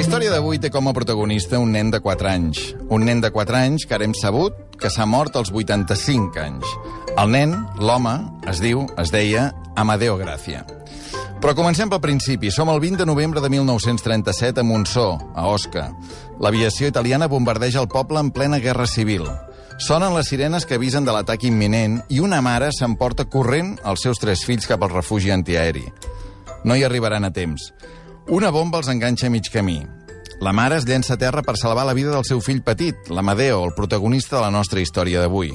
Història d'avui té com a protagonista un nen de 4 anys. Un nen de 4 anys que ara hem sabut que s'ha mort als 85 anys. El nen, l'home, es diu, es deia Amadeo Gracia. Però comencem pel principi. Som el 20 de novembre de 1937 a Montsó, a Osca. L'aviació italiana bombardeja el poble en plena guerra civil. Sonen les sirenes que avisen de l'atac imminent i una mare s'emporta corrent els seus tres fills cap al refugi antiaeri. No hi arribaran a temps. Una bomba els enganxa a mig camí. La mare es llença a terra per salvar la vida del seu fill petit, l'Amadeo, el protagonista de la nostra història d'avui.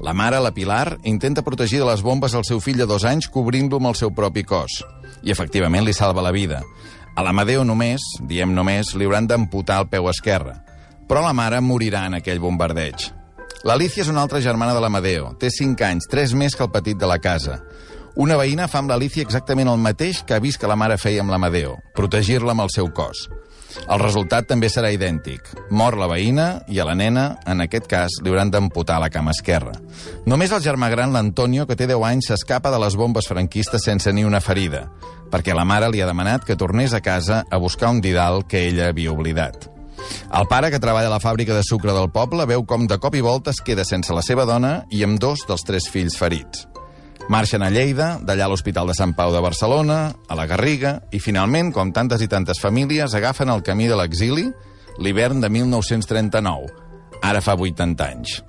La mare, la Pilar, intenta protegir de les bombes el seu fill de dos anys cobrint-lo amb el seu propi cos. I, efectivament, li salva la vida. A l'Amadeo només, diem només, li hauran d'amputar el peu esquerre. Però la mare morirà en aquell bombardeig. L'Alicia és una altra germana de l'Amadeo. Té 5 anys, 3 més que el petit de la casa. Una veïna fa amb l'Alicia exactament el mateix que ha vist que la mare feia amb l'Amadeo, protegir-la amb el seu cos. El resultat també serà idèntic. Mor la veïna i a la nena, en aquest cas, li hauran d'amputar la cama esquerra. Només el germà gran, l'Antonio, que té 10 anys, s'escapa de les bombes franquistes sense ni una ferida, perquè la mare li ha demanat que tornés a casa a buscar un didal que ella havia oblidat. El pare, que treballa a la fàbrica de sucre del poble, veu com de cop i volta es queda sense la seva dona i amb dos dels tres fills ferits. Marxen a Lleida, d'allà a l'Hospital de Sant Pau de Barcelona, a la Garriga, i finalment, com tantes i tantes famílies, agafen el camí de l'exili l'hivern de 1939, ara fa 80 anys.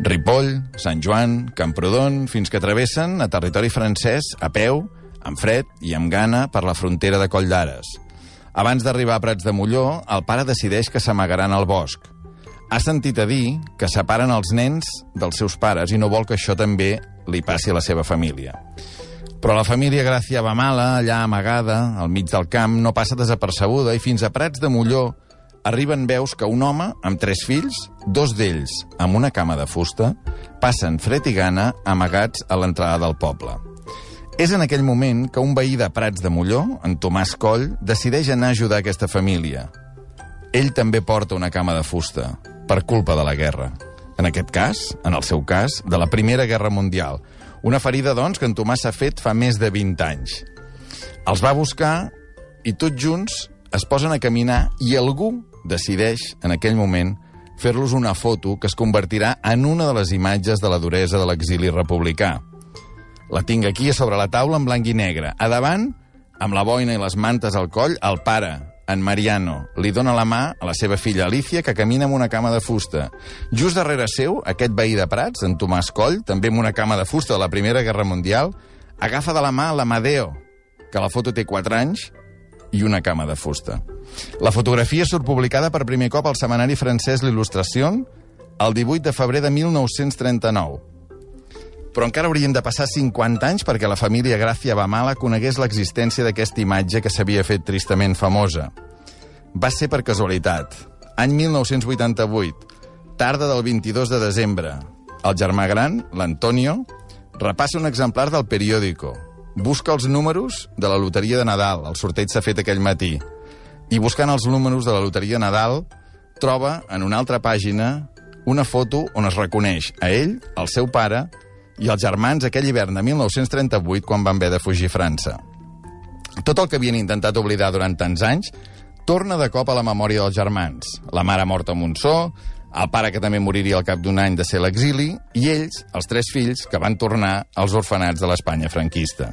Ripoll, Sant Joan, Camprodon, fins que travessen a territori francès a peu, amb fred i amb gana per la frontera de Coll d'Ares. Abans d'arribar a Prats de Molló, el pare decideix que s'amagaran al bosc. Ha sentit a dir que separen els nens dels seus pares i no vol que això també li passi a la seva família. Però la família Gràcia va mala, allà amagada, al mig del camp, no passa desapercebuda i fins a Prats de Molló arriben veus que un home amb tres fills, dos d'ells amb una cama de fusta, passen fred i gana amagats a l'entrada del poble. És en aquell moment que un veí de Prats de Molló, en Tomàs Coll, decideix anar a ajudar aquesta família. Ell també porta una cama de fusta, per culpa de la guerra. En aquest cas, en el seu cas, de la Primera Guerra Mundial. Una ferida, doncs, que en Tomàs s'ha fet fa més de 20 anys. Els va buscar i tots junts es posen a caminar i algú decideix, en aquell moment, fer-los una foto que es convertirà en una de les imatges de la duresa de l'exili republicà. La tinc aquí a sobre la taula en blanc i negre. A davant, amb la boina i les mantes al coll, el pare, en Mariano li dona la mà a la seva filla Alicia, que camina amb una cama de fusta. Just darrere seu, aquest veí de Prats, en Tomàs Coll, també amb una cama de fusta de la Primera Guerra Mundial, agafa de la mà l'Amadeo, que la foto té 4 anys, i una cama de fusta. La fotografia surt publicada per primer cop al setmanari francès L'Il·lustració el 18 de febrer de 1939. Però encara haurien de passar 50 anys perquè la família Gràcia Bamala conegués l'existència d'aquesta imatge que s'havia fet tristament famosa. Va ser per casualitat. Any 1988, tarda del 22 de desembre. El germà gran, l'Antonio, repassa un exemplar del periòdico. Busca els números de la loteria de Nadal. El sorteig s'ha fet aquell matí. I buscant els números de la loteria de Nadal, troba en una altra pàgina una foto on es reconeix a ell, el seu pare i els germans aquell hivern de 1938 quan van haver de fugir a França. Tot el que havien intentat oblidar durant tants anys torna de cop a la memòria dels germans. La mare morta a Montsó, el pare que també moriria al cap d'un any de ser l'exili, i ells, els tres fills, que van tornar als orfenats de l'Espanya franquista.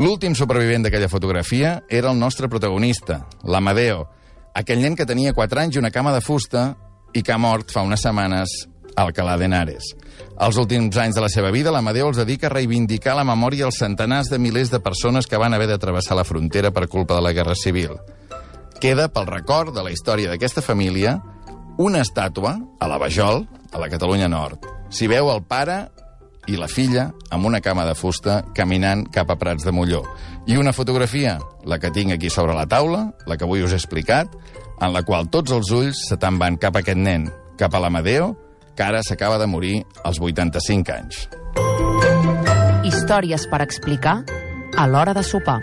L'últim supervivent d'aquella fotografia era el nostre protagonista, l'Amadeo, aquell nen que tenia 4 anys i una cama de fusta i que ha mort fa unes setmanes a Alcalá de Henares. Els últims anys de la seva vida, l'Amadeu els dedica a reivindicar la memòria als centenars de milers de persones que van haver de travessar la frontera per culpa de la Guerra Civil. Queda, pel record de la història d'aquesta família, una estàtua a la Vajol, a la Catalunya Nord. S'hi veu el pare i la filla amb una cama de fusta caminant cap a Prats de Molló. I una fotografia, la que tinc aquí sobre la taula, la que avui us he explicat, en la qual tots els ulls se te'n van cap a aquest nen, cap a l'Amadeo, que ara s'acaba de morir als 85 anys. Històries per explicar a l'hora de sopar.